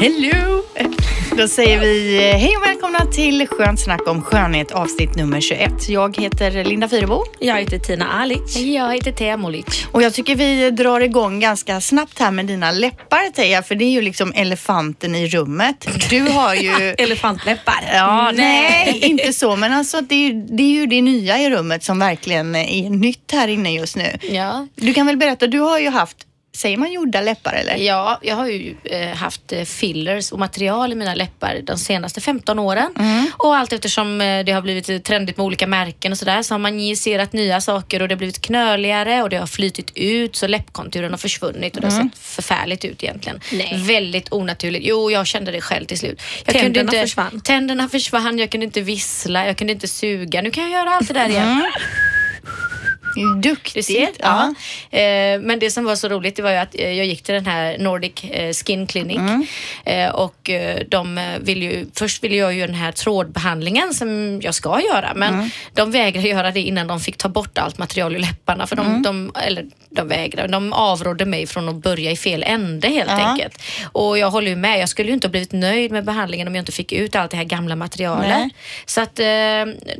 Hello! Då säger vi eh, hej och välkomna till Skönt snack om skönhet avsnitt nummer 21. Jag heter Linda Fyrebo Jag heter Tina Alic. Jag heter Thea Molic. och jag tycker vi drar igång ganska snabbt här med dina läppar Teija, för det är ju liksom elefanten i rummet. Du har ju... Elefantläppar. Ja, nej. inte så, men alltså det är, ju, det är ju det nya i rummet som verkligen är nytt här inne just nu. Ja. Du kan väl berätta, du har ju haft, säger man gjorda läppar eller? ja, jag har ju eh, haft eh, fillers och material i mina läppar de senaste 15 åren. Och allt eftersom eh, det har blivit trendigt med olika märken och sådär så har man injicerat nya saker och det har blivit knöligare och det har flytit ut så läppkonturen har försvunnit och det har sett förfärligt ut egentligen. Nej. Väldigt onaturligt. Jo, jag kände det själv till slut. Jag Tänderna försvann. Tänderna försvann, jag kunde inte vissla, jag kunde inte suga. Nu kan jag göra allt det där igen. Duktigt. Du ser? Ja. Eh, men det som var så roligt det var ju att eh, jag gick till den här Nordic eh, Skin Clinic eh, och de vill ju, först ville jag ju den här trådbehandlingen som jag ska göra men de vägrade göra det innan de fick ta bort allt material ur läpparna för de, de eller de vägrade, de avrådde mig från att börja i fel ände helt Ja. enkelt. Och jag håller ju med, jag skulle ju inte ha blivit nöjd med behandlingen om jag inte fick ut allt det här gamla materialet. Nej. Så att eh,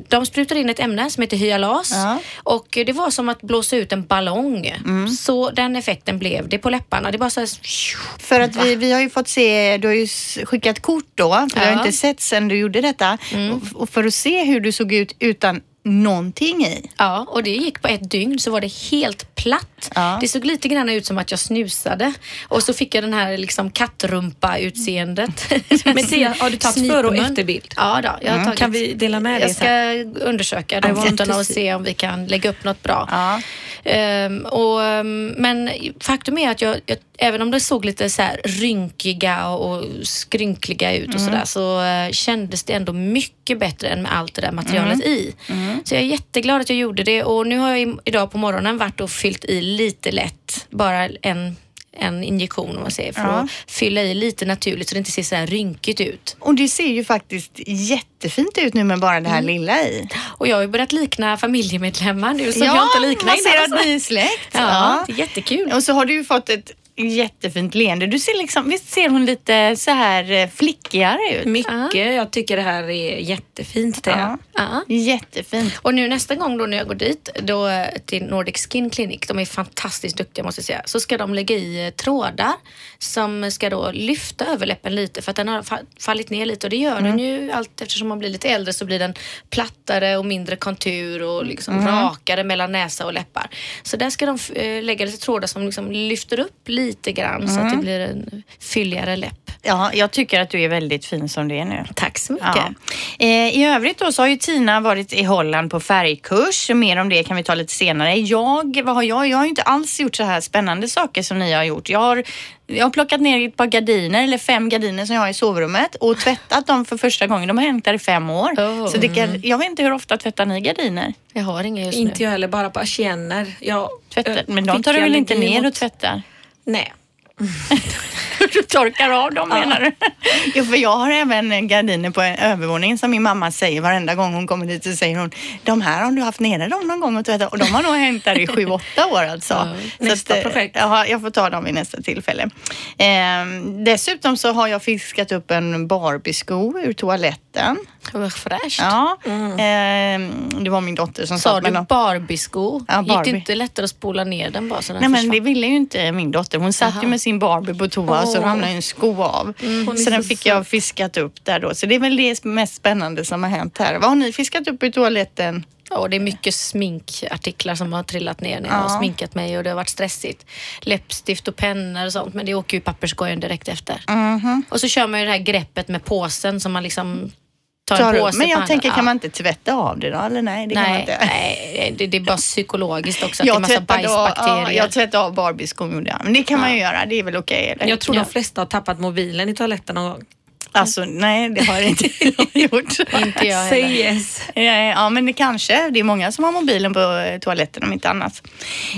de sprutade in ett ämne som heter hyalas Ja. och det var som att blåsa ut en ballong. Så den effekten blev det på läpparna. Det bara så här, För att vi, vi har ju fått se, du har ju skickat kort då, för jag har Ja. inte sett sen du gjorde detta. Och, och för att se hur du såg ut utan någonting i. Ja, och det gick på ett dygn så var det helt platt. Ja. Det såg lite grann ut som att jag snusade. Och så fick jag den här liksom kattrumpa-utseendet. Men Tia, har du tagit före och efterbild? Ja, då, jag Mm, tagit. kan vi dela med dig Jag ska undersöka de fotona och se om vi kan lägga upp något bra. Ja. Ehm, och, ehm, men faktum är att jag, jag, även om det såg lite så här rynkiga och skrynkliga ut och sådär så eh, kändes det ändå mycket bättre än med allt det där materialet i. Så jag är jätteglad att jag gjorde det och nu har jag idag på morgonen varit och fyllt i lite lätt, bara en en injektion om man säger, för Ja. att fylla i lite naturligt så det inte ser så här rynkigt ut. Och det ser ju faktiskt jättefint ut nu med bara det här lilla i. Och jag har ju börjat likna familjemedlemmar nu som jag inte liknar man ser innan, att ni är släkt. Ja, det är jättekul. Och så har du ju fått ett jättefint leende. Du ser liksom, visst ser hon lite så här eh, flickigare ut? Mycket. Jag tycker det här är jättefint. Tia. Ja. Jättefint. Och nu nästa gång då när jag går dit då, till Nordic Skin Clinic, de är fantastiskt duktiga måste jag säga, så ska de lägga i eh, trådar som ska då lyfta överläppen lite för att den har fa- fallit ner lite och det gör den ju allt eftersom man blir lite äldre så blir den plattare och mindre kontur och liksom rakare mellan näsa och läppar. Så där ska de eh, lägga lite trådar som liksom lyfter upp lite grann så att det blir en fylligare läpp. Ja, jag tycker att du är väldigt fin som det är nu. Tack så mycket. Ja. Eh, I övrigt då så har ju Tina varit i Holland på färgkurs. Mer om det kan vi ta lite senare. Jag, vad har jag? Jag har ju inte alls gjort så här spännande saker som ni har gjort. Jag har, jag har plockat ner ett par gardiner, eller fem gardiner som jag har i sovrummet och tvättat dem för första gången. De har hängt där i fem år. Oh. Så det kan, jag vet inte hur ofta tvättar ni gardiner? Jag har inga just Inte nu. jag heller, bara på persienner. Jag, Tvättar, eh, men de tar du väl inte ner mot- och tvättar? Nej. Du torkar av dem menar du? Jo, för jag har även gardiner på övervåningen som min mamma säger varenda gång hon kommer dit så säger hon de här har du haft nere dem någon gång och tvättat och de har nog hängt där i sju, åtta år alltså. Så nästa eh, projekt. Ja, jag får ta dem vid nästa tillfälle. Ehm, dessutom så har jag fiskat upp en Barbie-sko ur toaletten. Vad fräscht. Ja, ehm, det var min dotter som Sa sa du men- Barbie-sko? Ja, Gick Barbie. det inte lättare att spola ner den bara så den Nej men försvann? det ville ju inte min dotter. Hon satt ju med sin Barbie på toa och så ramlade en sko av. Mm. så den fick jag fiskat upp där då. Så det är väl det mest spännande som har hänt här. Vad har ni fiskat upp i toaletten? Ja, och det är mycket sminkartiklar som har trillat ner när jag Ja. har sminkat mig och det har varit stressigt. Läppstift och pennor och sånt men det åker ju i papperskorgen direkt efter. Mhm. Och så kör man ju det här greppet med påsen som man liksom tar, Tar en påse Men jag tänker, Ja. kan man inte tvätta av det då? Eller nej, det kan man Nej, inte. nej det, det är bara psykologiskt också att det är massa tvättade, av, bajsbakterier. ja, jag tvättade av Barbieskon gjorde jag. Men det kan man ju göra, det är väl okej? eller? Jag tror Ja. de flesta har tappat mobilen i toaletten någon gång. Alltså nej, det har jag inte gjort. Inte jag Say heller. yes. Ja, men det kanske. Det är många som har mobilen på eh, toaletten om inte annat.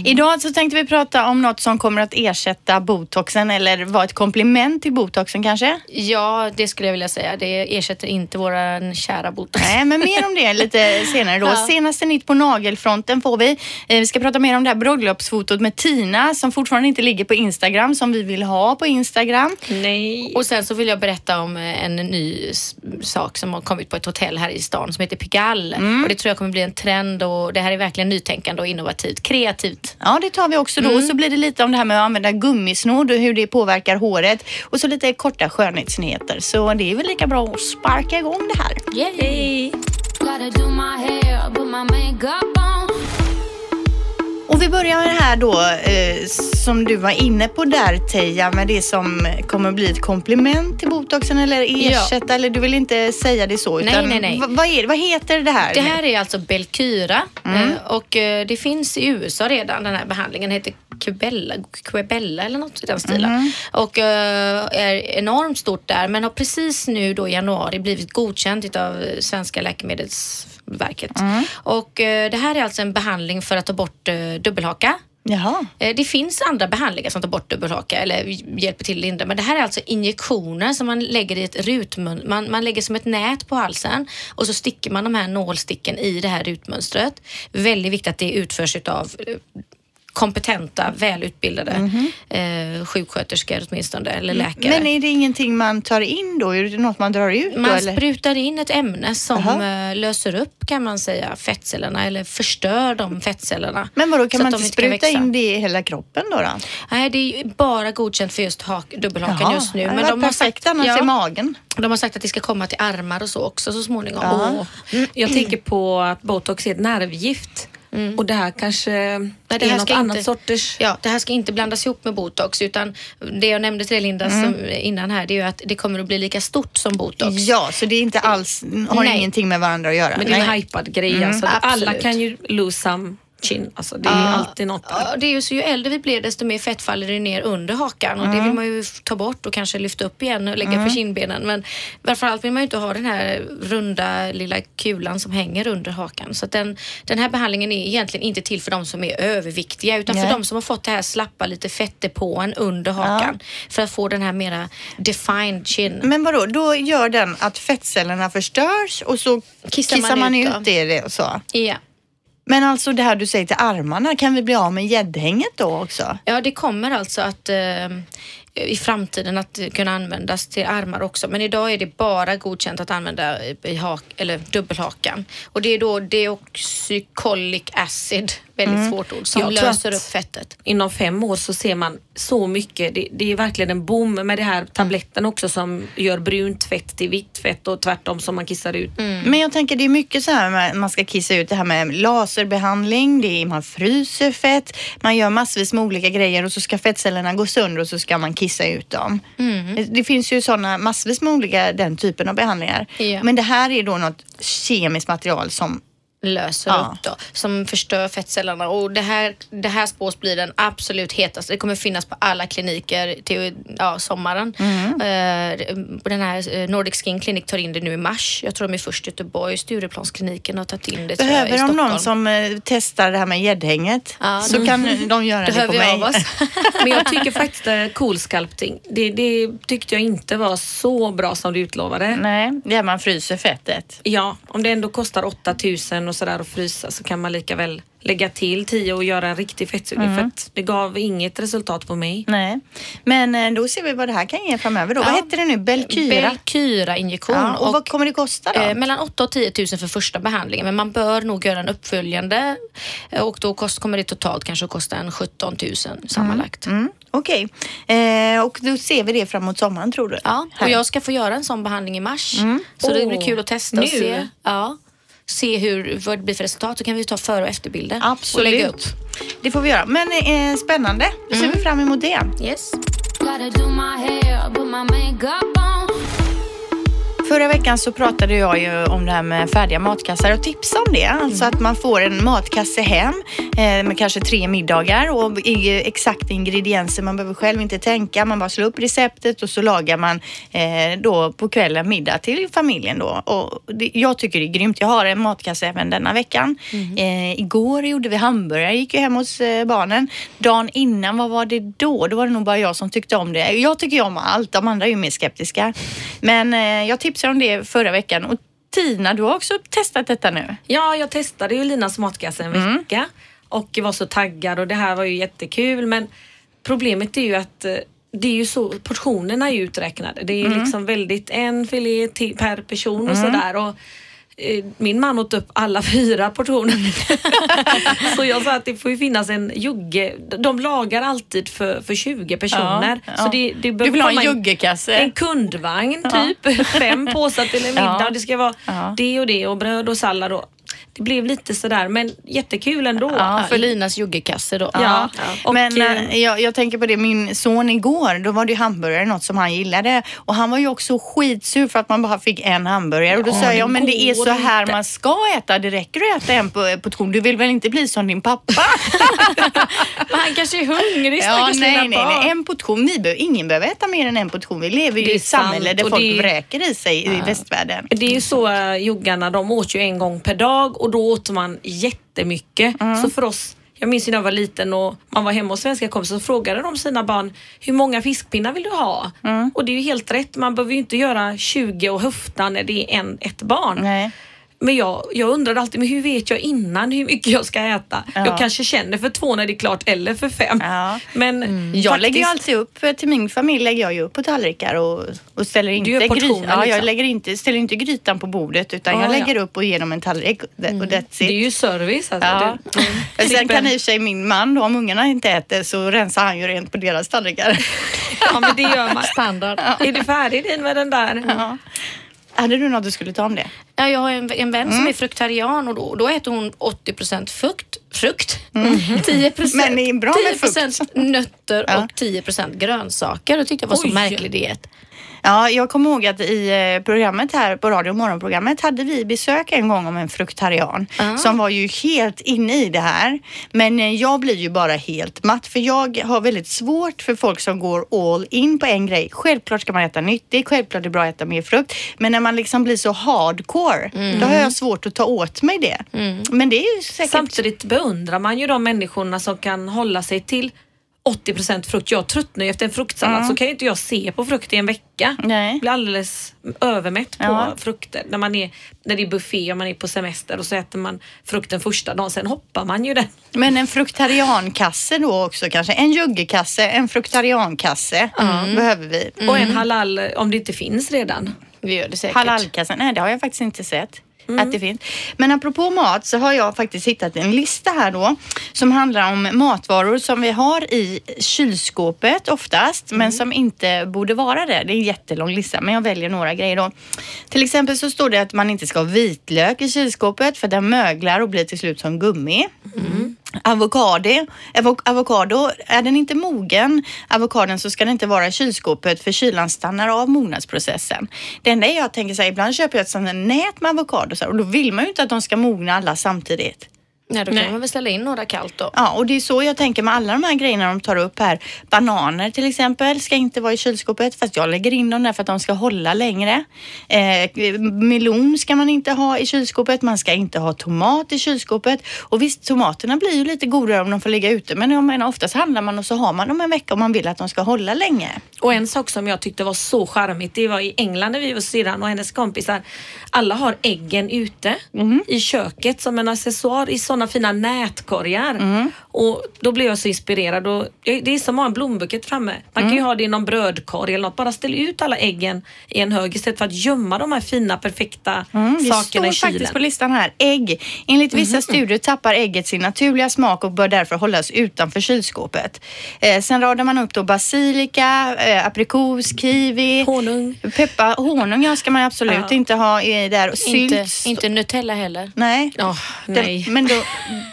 Idag så tänkte vi prata om något som kommer att ersätta botoxen eller vara ett komplement till botoxen kanske. Ja, det skulle jag vilja säga. Det ersätter inte våran kära botox. Nej, men mer om det lite senare då. Ja. Senaste nytt på nagelfronten får vi. Eh, Vi ska prata mer om det här bröllopsfotot med Tina som fortfarande inte ligger på Instagram som vi vill ha på Instagram. Nej. Och sen så vill jag berätta om en ny sak som har kommit på ett hotell här i stan som heter Pigalle. Mm. Och det tror jag kommer bli en trend och det här är verkligen nytänkande och innovativt. Kreativt. Ja, det tar vi också då. Och så blir det lite om det här med att använda gummisnodd och hur det påverkar håret. Och så lite korta skönhetsnyheter. Så det är väl lika bra att sparka igång det här. Yay! Gotta do my hair, put my makeup on. Och vi börjar med det här då eh, som du var inne på där Teija med det som kommer bli ett komplement till botoxen eller ersätta eller du vill inte säga det så. Nej, utan nej, nej. v- Vad, är, vad heter det här? Det här är alltså Belkyra Mm. eh, och eh, det finns i USA redan. Den här behandlingen heter Quebella, Quebella eller något i den stilen. Mm. Och eh, är enormt stort där men har precis nu då i januari blivit godkänt av Svenska läkemedelsverket. Mm. Och eh, det här är alltså en behandling för att ta bort eh, dubbelhaka. Jaha. Eh, Det finns andra behandlingar som tar bort dubbelhaka eller hjälper till att lindra. Men det här är alltså injektioner som man lägger i ett rutmönster. Man, man lägger som ett nät på halsen och så sticker man de här nålsticken i det här rutmönstret. Väldigt viktigt att det utförs av kompetenta, välutbildade eh, sjuksköterskor åtminstone eller läkare. Men är det ingenting man tar in då? Är det något man drar ut då? Man eller? sprutar in ett ämne som eh, löser upp kan man säga fettcellerna eller förstör de fettcellerna. Men vadå, kan man inte spruta växa. in det i hela kroppen då? då? Nej, det är bara godkänt för just hak, dubbelhakan Jaha, just nu. det Men var de har, perfekt sagt, annars i magen. de har sagt att det ska komma till armar och så också så småningom. Ja. Mm, jag tänker på att botox är ett nervgift. Och det här kanske Nej, det är här något ska annat inte- sorters... Ja, det här ska inte blandas ihop med botox utan det jag nämnde till dig Linda som, innan här det är ju att det kommer att bli lika stort som botox. Ja, så det är inte alls, har Nej. ingenting med varandra att göra. Men det är en hypad grej. alltså. Alla absolut. kan ju lose some chin. Alltså, det är ju alltid något. Ja, det är ju så ju äldre vi blir desto mer fett faller det ner under hakan och det vill man ju ta bort och kanske lyfta upp igen och lägga på kindbenen. Men framförallt vill man ju inte ha den här runda lilla kulan som hänger under hakan. Så den, den här behandlingen är egentligen inte till för de som är överviktiga utan Nej. för de som har fått det här slappa lite fettdepån under hakan för att få den här mera defined chin. Men vadå, då gör den att fettcellerna förstörs och så kissar, Kissar man man, ut ut, det och så. Ja. Men alltså det här du säger till armarna, kan vi bli av med gäddhänget då också? Ja, det kommer alltså att eh, i framtiden att kunna användas till armar också. Men idag är det bara godkänt att använda i hak, eller dubbelhakan. Och det är då deoxycholic acid, väldigt svårt ord, som Jag tror löser att- upp fettet. Inom fem år så ser man så mycket. Det, det är verkligen en boom med det här tabletten också som gör brunt fett till vitt fett och tvärtom som man kissar ut. Men jag tänker det är mycket så här med, man ska kissa ut det här med laserbehandling, det är, man fryser fett, man gör massvis med olika grejer och så ska fettcellerna gå sönder och så ska man kissa ut dem. Det, det finns ju sådana massvis med olika den typen av behandlingar. Ja. Men det här är då något kemiskt material som löser Ja. upp då, som förstör fettcellerna. Och det här, det här spås blir den absolut hetaste. Det kommer finnas på alla kliniker till ja, sommaren. Mm. Eh, den här eh, Nordic Skin Clinic tar in det nu i mars. Jag tror de är först i Göteborg. Stureplanskliniken har tagit in det tror jag, i Behöver de Stockholm. någon som eh, testar det här med gäddhänget Ja, så de- kan de göra Det det på vi mig. av oss. Men jag tycker faktiskt att cool sculpting, det, det tyckte jag inte var så bra som du utlovade. Nej, det är man fryser fettet. Ja, om det ändå kostar 8000 och sådär att frysa så kan man lika väl lägga till 10 och göra en riktig fettsugning för att det gav inget resultat på mig. Nej, men eh, då ser vi vad det här kan ge framöver. Då. Vad Ja. heter det nu? Belkyra? Belkyra-injektion. ja, och, vad kommer det kosta då? Eh, mellan 8 och 10 000 för första behandlingen men man bör nog göra en uppföljande eh, och då kost, kommer det totalt kanske att kosta en 17 000 sammanlagt. Mm, Okej, eh, och då ser vi det framåt sommaren tror du? Ja, Här. och jag ska få göra en sån behandling i mars. Så det blir kul att testa nu? och se. Ja, se hur, vad det blir för resultat. Så kan vi ta före och efterbilder. Och Absolut. lägga upp. Det får vi göra. Men eh, spännande. Då ser vi fram emot det. Yes. Förra veckan så pratade jag ju om det här med färdiga matkassar och tipsade om det. Alltså att man får en matkasse hem eh, med kanske tre middagar och exakta ingredienser. Man behöver själv inte tänka. Man bara slår upp receptet och så lagar man eh, då på kvällen middag till familjen då. Och jag tycker det är grymt. Jag har en matkasse även denna veckan. Eh, igår gjorde vi hamburgare. gick ju hem hos barnen. Dagen innan, vad var det då? Då var det nog bara jag som tyckte om det. Jag tycker ju om allt. De andra är ju mer skeptiska. Men jag tipsade om det förra veckan. Och Tina, du har också testat detta nu. Ja, jag testade ju Linas matkasse en Mm. vecka och var så taggad och det här var ju jättekul men problemet är ju att eh, det är ju så, portionerna är uträknade. Det är Mm. liksom väldigt en filé per person och sådär. Och, eh, min man åt upp alla fyra portioner. så jag sa att det får ju finnas en jugge. De lagar alltid för, för 20 personer. Ja, Så ja. det, det bör Du vill ha en juggekasse? En kundvagn typ. Fem påsar till en middag. Ja. Det ska vara Ja. det och det och bröd och sallad. Och, det blev lite sådär men jättekul ändå. Ja, för Linas juggekasse då. Ja. Och, Men eh, eh, jag, jag tänker på det, min son igår, då var det ju hamburgare, något som han gillade. Och han var ju också skitsur för att man bara fick en hamburgare. Och då Ja, sa jag, men det är så här inte." man ska äta. Det räcker att äta en på- portion. Du vill väl inte bli som din pappa? Han kanske är hungrig ja, stackars nej, lilla nej, nej. En portion. Vi behöver, ingen behöver äta mer än en portion. Vi lever ju i ett samhälle där folk det vräker i sig i västvärlden. Det är ju så uh, juggarna, de åt ju en gång per dag och då åt man jättemycket. Mm. Så för oss, jag minns när jag var liten och man var hemma hos svenska kompisar så frågade de sina barn hur många fiskpinnar vill du ha? Mm. Och det är ju helt rätt, man behöver ju inte göra 20 och höfta när det är en, ett barn. Nej. Men jag, jag undrade alltid, men hur vet jag innan hur mycket jag ska äta? Ja. Jag kanske känner för två när det är klart eller för fem. Ja. Men Jag faktiskt, lägger ju alltid upp, till min familj lägger jag ju upp på tallrikar och, och ställer inte gry- ja, jag liksom. lägger inte, ställer inte grytan på bordet utan Ja, jag ja. lägger upp och ger dem en tallrik och och that's it. det är ju service alltså. Ja. Du- mm. Sen kan i och för sig min man då, om ungarna inte äter så rensar han ju rent på deras tallrikar. Ja men det gör man. Standard. Är du färdig din med den där? Ja. Hade du något du skulle ta om det? Ja, jag har en, en vän Mm. som är fruktarian och då, då äter hon 80 frukt, frukt. 10 Mm. Men det är bra med 10 frukt. nötter Ja. och 10% grönsaker. Det tyckte jag var så Oj. märklig diet. Ja, jag kommer ihåg att i eh, programmet här på radio morgonprogrammet hade vi besök en gång om en fruktarian Ah. som var ju helt inne i det här. Men eh, jag blir ju bara helt matt för jag har väldigt svårt för folk som går all in på en grej. Självklart ska man äta nyttigt, självklart är det bra att äta mer frukt. Men när man liksom blir så hardcore, då har jag svårt att ta åt mig det. Men det är ju säkert... Samtidigt beundrar man ju de människorna som kan hålla sig till 80% frukt. Jag tröttnar ju efter en fruktsallad så kan ju inte jag se på frukt i en vecka. Nej. Blir alldeles övermätt på Ja. frukter. När, man är, när det är buffé och man är på semester och så äter man frukten första dagen, sen hoppar man ju den. Men en fruktariankasse då också kanske. En juggekasse, en fruktariankasse behöver vi. Och en halal om det inte finns redan. Vi gör det säkert. Halalkassen, nej det har jag faktiskt inte sett. Att det finns. Men apropå mat så har jag faktiskt hittat en lista här då som handlar om matvaror som vi har i kylskåpet oftast men som inte borde vara det. Det är en jättelång lista men jag väljer några grejer då. Till exempel så står det att man inte ska ha vitlök i kylskåpet för den möglar och blir till slut som gummi. Avokado, avokado, är den inte mogen, avokadon, så ska den inte vara i kylskåpet för kylan stannar av mognadsprocessen. Det enda jag tänker så här, ibland köper jag ett sånt här nät med avokado och då vill man ju inte att de ska mogna alla samtidigt. Nej, då kan Nej. man väl ställa in några kallt då. Ja, och det är så jag tänker med alla de här grejerna de tar upp här. Bananer till exempel ska inte vara i kylskåpet fast jag lägger in dem där för att de ska hålla längre. Eh, melon ska man inte ha i kylskåpet. Man ska inte ha tomat i kylskåpet. Och visst, tomaterna blir ju lite godare om de får ligga ute. Men jag menar, oftast handlar man och så har man dem en vecka om man vill att de ska hålla länge. Och en sak som jag tyckte var så charmigt, det var i England när vi var syrran och hennes kompisar. Alla har äggen ute i köket som en accessoar i sådana fina nätkorgar. Och då blev jag så inspirerad. Och det är som att ha en blombukett framme. Man kan ju ha det i någon brödkorg eller något. Bara ställ ut alla äggen i en hög istället för att gömma de här fina perfekta Mm, det sakerna står i kylen. faktiskt på listan här. Ägg. Enligt vissa studier tappar ägget sin naturliga smak och bör därför hållas utanför kylskåpet. Eh, sen radar man upp då basilika, eh, aprikos, kiwi, Honung. peppar. Honung ja, ska man absolut Ja. inte ha i där. Och Inte, Sylt. inte Nutella heller. Nej. Den- nej. Men då,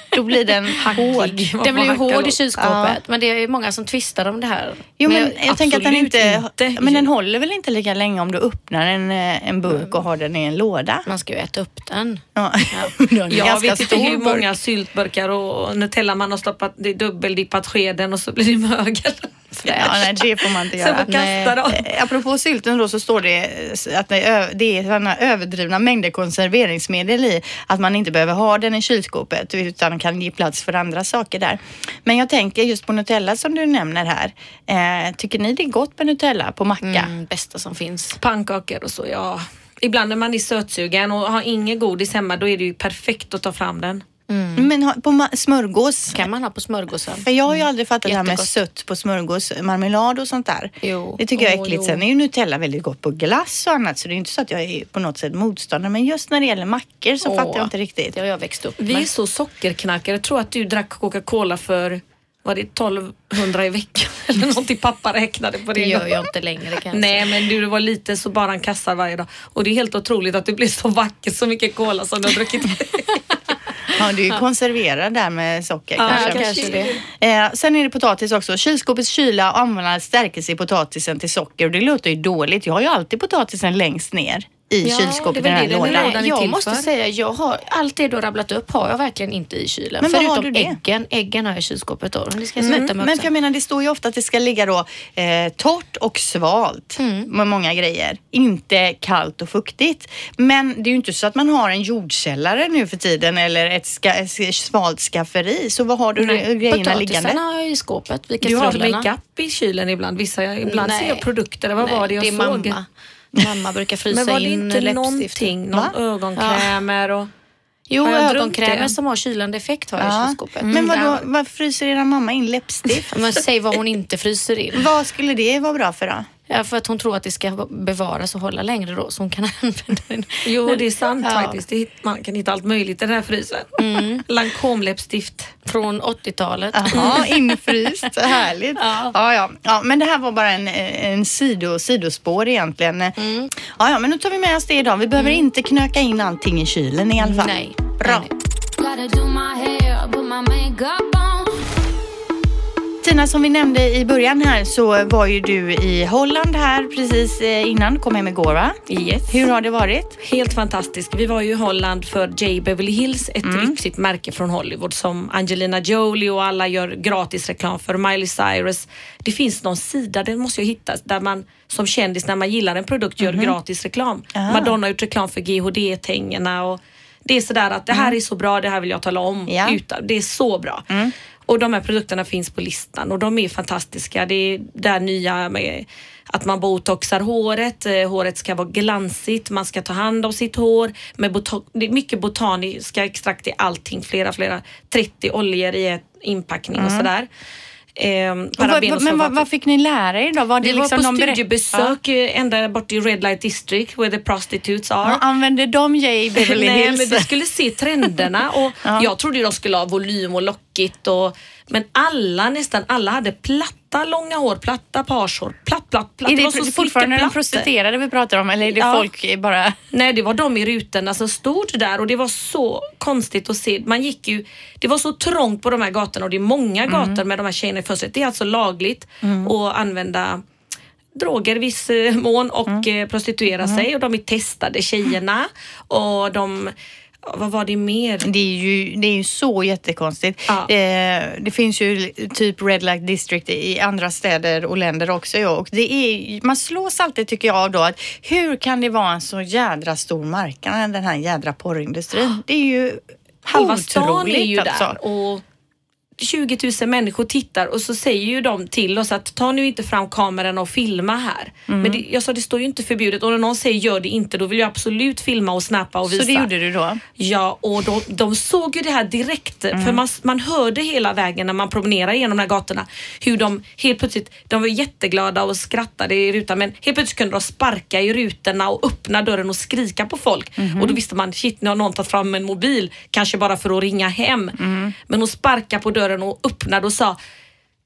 Då blir den hård. Den blir ju hård i Ja. kylskåpet. Men det är många som tvistar om det här. Jo, men Men jag, tänker att den inte, inte. Men den håller väl inte lika länge om du öppnar en, eh, en burk och har den i en låda? Man ska ju äta upp den. Ja. Den är Jag vet inte hur burk. många syltburkar och Nutella man har stoppat, det är dubbeldippat skeden och så blir det mögel. Ja, nej, det får man inte göra. får kasta dem. Eh, Apropå sylten då så står det att det är, sådana överdrivna mängder konserveringsmedel i att man inte behöver ha den i kylskåpet utan kan ge plats för andra saker där. Men jag tänker just på Nutella som du nämner här. Eh, tycker ni det är gott med Nutella på macka? Mm, bästa som finns. Pannkakor och så, ja. Ibland när man är sötsugen och har ingen godis hemma då är det ju perfekt att ta fram den. Men ha- på smörgås? kan man ha på smörgåsen. För jag har ju aldrig fattat det här med Jättegott. sött på smörgås, marmelad och sånt där. Jo. Det tycker jag är äckligt. jo. Sen är ju Nutella väldigt gott på glass och annat så det är inte så att jag är på något sätt motståndare. Men just när det gäller mackor så Åh, fattar jag inte riktigt. Det har jag växt upp Vi är med. så sockerknarkare. Jag tror att du drack Coca-Cola för var det 1200 i veckan eller någonting. Pappa räknade på det. Det gör jag inte längre kan jag Nej men du var lite så bara en kassar varje dag. Och det är helt otroligt att du blir så vacker så mycket cola som du har druckit. Ja, du är ju konserverad där med socker Ja, kanske. kanske det. Eh, sen är det potatis också. Kylskåpets kyla och använda stärkelse i potatisen till socker. Och det låter ju dåligt. Jag har ju alltid potatisen längst ner i Ja, kylskåpet det den här den lådan. Nej, jag måste för. säga, jag har, allt det du har rabblat upp har jag verkligen inte i kylen. Men vad har Förutom du det? äggen. Äggen har jag i kylskåpet då. Det ska jag sluta Men, med men för jag menar, det står ju ofta att det ska ligga då eh, torrt och svalt Mm. med många grejer. Inte kallt och fuktigt. Men det är ju inte så att man har en jordkällare nu för tiden eller ett, ska, ett svalt skafferi. Så vad har du Nej, grejerna liggande? Potatisarna har jag i skåpet. Vilka Du har makeup i kylen ibland. Vissa, ibland ser jag produkter. Vad Nej, var det jag det är såg? Mamma. Mamma brukar frysa Men var det in läppstift. Någon ögonkrämer och... Jo, Har jag drömt ögonkrämer som har kylande effekt har jag i Ja. kylskåpet. Men vadå, Där- vad fryser era mamma in läppstift? Men säg vad hon inte fryser in. vad skulle det vara bra för då? Ja, för att hon tror att det ska bevaras och hålla längre då så hon kan använda den. Jo, det är sant Ja. faktiskt. Det, hit- man kan hitta allt möjligt i den här frysen. Mm. Lancôme-läppstift. Från 80-talet. Ja, infryst. Härligt. Ja. Ja. Ja, ja. Men det här var bara en, en sido, sidospår egentligen. Mm. Ja, ja, men nu tar vi med oss det idag. Vi behöver inte knöka in allting i kylen i alla fall. Nej. Bra. Nej, nej. Tina, som vi nämnde i början här så var ju du i Holland här precis eh, innan. Kom hem igår va? Yes. Hur har det varit? Helt fantastiskt. Vi var ju i Holland för J Beverly Hills, ett Mm. lyxigt märke från Hollywood som Angelina Jolie och alla gör gratis reklam för. Miley Cyrus. Det finns någon sida, den måste jag hitta, där man som kändis när man gillar en produkt gör gratis reklam. Mhm. Ah. Madonna har gjort reklam för GHD-tängerna och det är sådär att det här är så bra, det här vill jag tala om. Mm. Ja. Mm. Utan, det är så bra. Och de här produkterna finns på listan och de är fantastiska. Det är där nya med att man botoxar håret, eh, håret ska vara glansigt, man ska ta hand om sitt hår. Med boto- det är mycket botaniska extrakt i allting, flera, flera, 30 oljor i ett inpackning och sådär. Och vad, men vad, vad fick ni lära er då? Var det var liksom på någon berätt- studiebesök eh, ända bort i Red Light District where the prostitutes are. Ja. Ja, använde de J Beverly Nej, Hills? men vi skulle se trenderna och jag trodde de skulle ha volym och lockigt och men alla, nästan alla hade platta långa hår, platta pagehår, platt, platt, platt. är Det det var så fortfarande de prostituerade vi pratar om eller är det Ja. folk bara... Nej, det var de i rutorna som stod där och det var så konstigt att se. Man gick ju, det var så trångt på de här gatorna och det är många Mm. gator med de här tjejerna i fönstret. Det är alltså lagligt att använda droger i viss eh, mån och Mm. eh, prostituera sig och de är testade tjejerna och de vad var det mer? Det är ju, det är ju så jättekonstigt. Ja. Eh, det finns ju typ Red Light District i andra städer och länder också. Ja. Och det är, man slås alltid tycker jag av då att hur kan det vara en så jädra stor marknad den här jädra porrindustrin? Det är ju Halva stan är ju alltså. där och 20 000 människor tittar och så säger ju de till oss att ta nu inte fram kameran och filma här. Mm. Men det, jag sa det står ju inte förbjudet och när någon säger gör det inte då vill jag absolut filma och snappa och visa. Så det gjorde du då? Ja, och de, de såg ju det här direkt. Mm. För man, man hörde hela vägen när man promenerade genom de här gatorna hur de helt plötsligt, de var jätteglada och skrattade i rutan men helt plötsligt kunde de sparka i rutorna och öppna dörren och skrika på folk. Mhm. Och då visste man, shit nu har någon tagit fram en mobil, kanske bara för att ringa hem. Mm. Men hon sparkade på dörren och öppnade och sa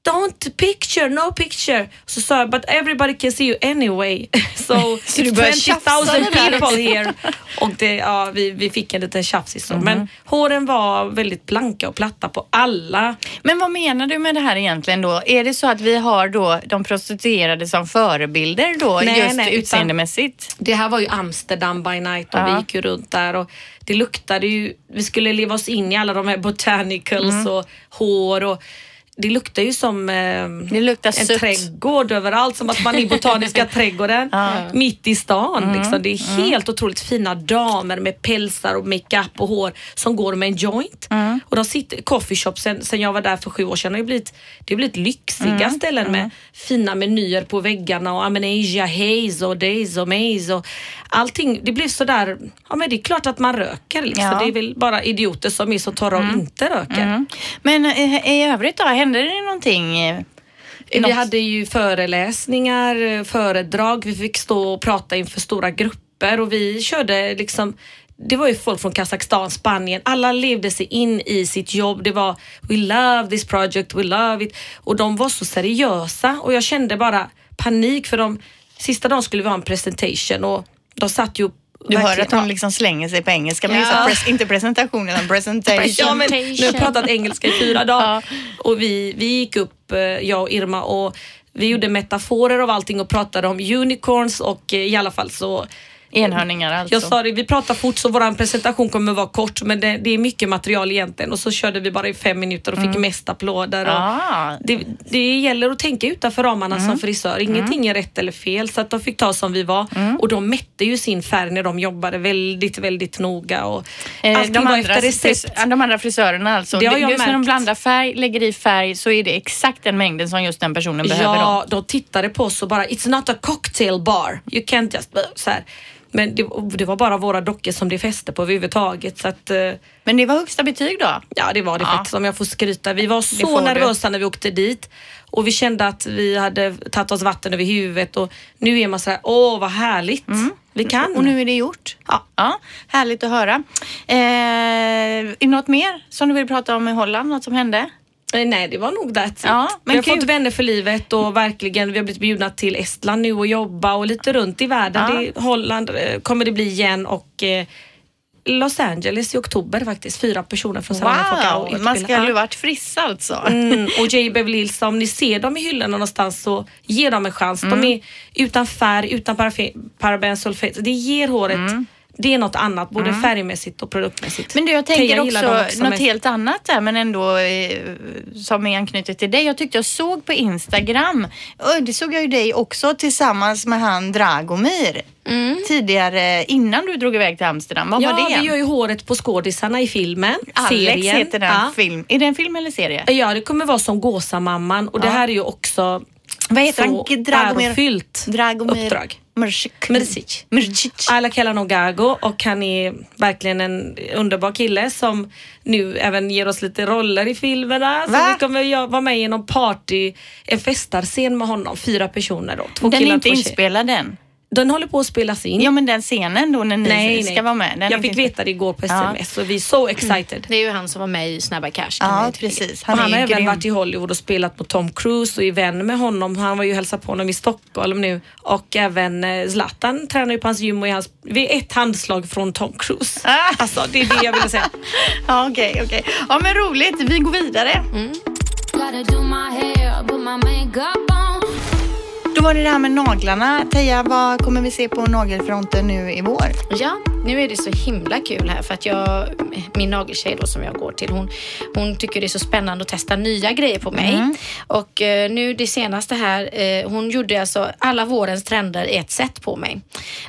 don't picture, no picture. Så sa jag, but everybody can see you anyway. So, it's började tjafsa 20 000 där people också. here. Och det, ja, vi, vi fick en liten tjafsig så. Mhm. Men håren var väldigt blanka och platta på alla. Men vad menar du med det här egentligen då? Är det så att vi har då de prostituerade som förebilder då Nej, just nej, utseendemässigt? Det här var ju Amsterdam by night och Ja. vi gick ju runt där och det luktade ju, vi skulle leva oss in i alla de här botanicals Mm. och hår och det luktar ju som eh, Det luktar en sött. trädgård överallt, som att man är i Botaniska trädgården mitt i stan. Mm. Liksom. Det är helt otroligt fina damer med pälsar och makeup och hår som går med en joint. Mm. Och de sitter, coffeeshop sen, sen jag var där för sju år sedan har ju blivit, det har blivit lyxiga Mm. ställen med fina menyer på väggarna och Amenasia Haze och Days och Maze och allting. Det blev sådär, ja men det är klart att man röker liksom. Ja. Det är väl bara idioter som är så torra och inte röker. Mm. Men eh, i övrigt då, hände det någonting? eh, Vi något- hade ju föreläsningar, eh, föredrag, vi fick stå och prata inför stora grupper och vi körde liksom det var ju folk från Kazakstan, Spanien, alla levde sig in i sitt jobb. Det var We love this project, we love it. Och de var så seriösa och jag kände bara panik för de sista dagen skulle vi ha en presentation och de satt ju Du hör att hon liksom slänger sig på engelska, men Ja. pres- inte presentation utan presentation. Ja, men nu har pratat engelska i fyra dagar. Ja. Och vi, vi gick upp, eh, jag och Irma, och vi gjorde metaforer av allting och pratade om unicorns och eh, i alla fall så Enhörningar alltså. jag sa det, vi pratar fort så vår presentation kommer vara kort men det, det är mycket material egentligen och så körde vi bara i fem minuter och fick mest applåder. Ah. det, det gäller att tänka utanför ramarna som frisör. Ingenting är rätt eller fel så att de fick ta som vi var och de mätte ju sin färg när de jobbade väldigt, väldigt noga och Eh, allting de, var andra, efter recept. de andra frisörerna alltså. Det har jag just när de blandar färg, lägger i färg så är det exakt den mängden som just den personen behöver. Då. Ja, de tittade på oss och bara It's not a cocktail bar. You can't just... Så här. Men det, det var bara våra dockor som det fäste på överhuvudtaget. Så att, eh, Men det var högsta betyg då? ja, det var det Ja. faktiskt om jag får skryta. Vi var så du. nervösa när vi åkte dit och vi kände att vi hade tagit oss vatten över huvudet och nu är man så här, åh vad härligt. Vi kan. Mm. Och nu är det gjort. Ja, ja härligt att höra. Eh, är det något mer som du vill prata om i Holland? Något som hände? Eh, Nej, det var nog det. Ja, men vi har kul. fått vänner för livet och verkligen, vi har blivit bjudna till Estland nu och jobba och lite runt i världen. Ja. Det, Holland eh, kommer det bli igen och eh, Los Angeles i oktober faktiskt. Fyra personer från Sarah Fakao Wow, man ska ju varit frisk alltså. Mm, och J. Beverly Hills, om ni ser dem i hyllorna någonstans så ge dem en chans. Mm. De är utan färg, utan paraben, sulfat. Det ger håret, det är något annat, både färgmässigt och produktmässigt. Mm. Men du, jag tänker gillar dem också något mest. helt annat där, men ändå eh, som är anknutet till dig. Jag tyckte jag såg på Instagram, och det såg jag ju dig också tillsammans med han Dragomir tidigare innan du drog iväg till Amsterdam. Vad Ja, var det? vi gör ju håret på skådisarna i filmen. Alex serien. heter den Ja. film. Är det en film eller serie? Ja, det kommer vara som Gåsamamman och det här är ju också Vad heter så han? Dragomir? ärofyllt Dragomir uppdrag. Mrsic. Mrsic. Mrsic. Alla kallar honom Gago och han är verkligen en underbar kille som nu även ger oss lite roller i filmerna. Så Va? vi kommer vara med i någon party, en festarscen med honom, fyra personer då. Två Den är killar, inte två tjejer. inspelad än. Den håller på att spelas in. Ja men den scenen då när ni nej, ska nej. vara med. Den Jag fick veta det igår på Ja. sms och vi är så excited. Det är ju han som var med i Snabba Cash. Ja precis. Han, Han, har även grym. varit i Hollywood och spelat mot Tom Cruise och är vän med honom. Han var ju och hälsade på honom i Stockholm nu och även eh, Zlatan tränar ju på hans gym och är hans, vi är ett handslag från Tom Cruise. Ah. Alltså det är det jag ville säga. Ja okej, okej. Ja men roligt. Vi går vidare. Gotta Då var det det här med naglarna. Teija, vad kommer vi se på nagelfronten nu i vår? Ja, nu är det så himla kul här för att jag, min nageltjej då som jag går till, hon, hon tycker det är så spännande att testa nya grejer på mig. Och eh, nu det senaste här, eh, hon gjorde alltså alla vårens trender i ett set på mig.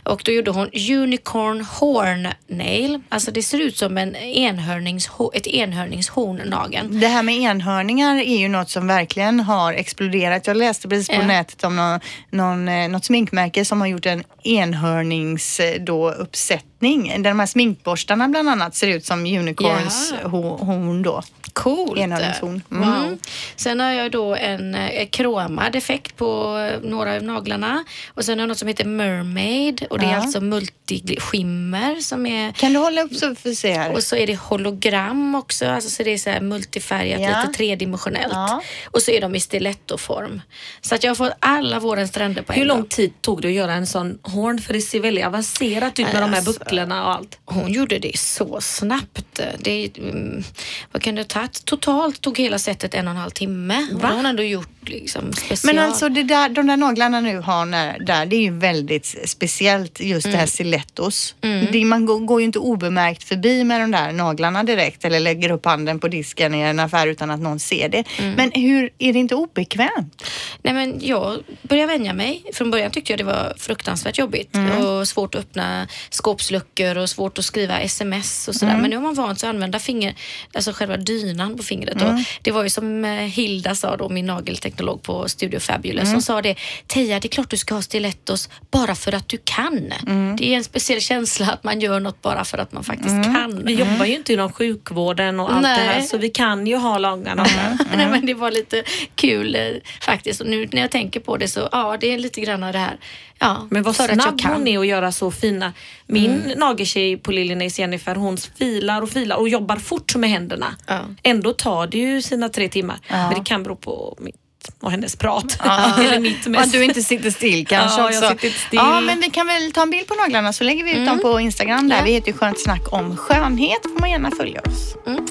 Och då gjorde hon unicorn horn nail. Alltså det ser ut som en enhörnings, ett enhörningshorn nageln. Det här med enhörningar är ju något som verkligen har exploderat. Jag läste precis på Ja. nätet om någon någon, någon, något sminkmärke som har gjort en enhörnings eh, då, uppsättning. Där de här sminkborstarna bland annat ser ut som unicorns ho- horn då. Coolt. Enhörningshorn. Mm. Wow. Sen har jag då en eh, kromad effekt på eh, några av naglarna. Och sen har jag något som heter Mermaid och det är Ja. alltså multiskimmer som är Kan du hålla upp så vi får se här? och så är det hologram också, alltså så det är så här multifärgat, Ja. lite tredimensionellt. Ja. Och så är de i stilettoform. Så att jag har fått alla vårens trender på Hur en lång gång. tid tog det att göra en sån horn? För det ser väldigt avancerat ut med de här Alltså. Bucklorna och allt. Hon gjorde det så snabbt. Det, mm, vad kan det ha tagit? Totalt tog hela setet en och en halv timme. Och då har hon ändå gjort liksom special. Men alltså det där, de där naglarna nu har när, där, det är ju väldigt speciellt just det Mm. här stilettos. Det, man går, går ju inte obemärkt förbi med de där naglarna direkt eller lägger upp handen på disken i en affär utan att någon ser det. Mm. Men hur, är det inte obekvämt? Nej men jag började vänja mig. Från början tyckte jag det var fruktansvärt jobbigt Mm. och svårt att öppna skåpsluckor och svårt att skriva sms och sådär. Mm. Men nu har man vant sig att använda finger, alltså själva dynan på fingret. Mm. Och det var ju som eh, Hilda sa då, min nagelteknolog på Studio Fabulous, Mm. som sa det. Teija, det är klart du ska ha stilettos bara för att du kan. Mm. Det är en speciell känsla att man gör något bara för att man faktiskt Mm. kan. Vi jobbar ju inte inom sjukvården och allt det här Nej. så vi kan ju ha lagarna. Nej, men det var lite kul eh, faktiskt. Och nu när jag tänker på det så, ja, det är lite grann av det här. Ja, Men vad för att jag snabb kan. hon är att göra så fina. Min nageltjej på Liljenays Jennifer hon filar och filar och jobbar fort med händerna. Ja. Ändå tar det ju sina tre timmar. Men det kan bero på mitt och hennes prat. Eller mitt Att mest. du inte sitter still kanske Ja, jag också. still. Ja, men vi kan väl ta en bild på naglarna så lägger vi ut dem på Instagram där. Ja. Vi heter ju Skönt snack om skönhet. får man gärna följa oss. On.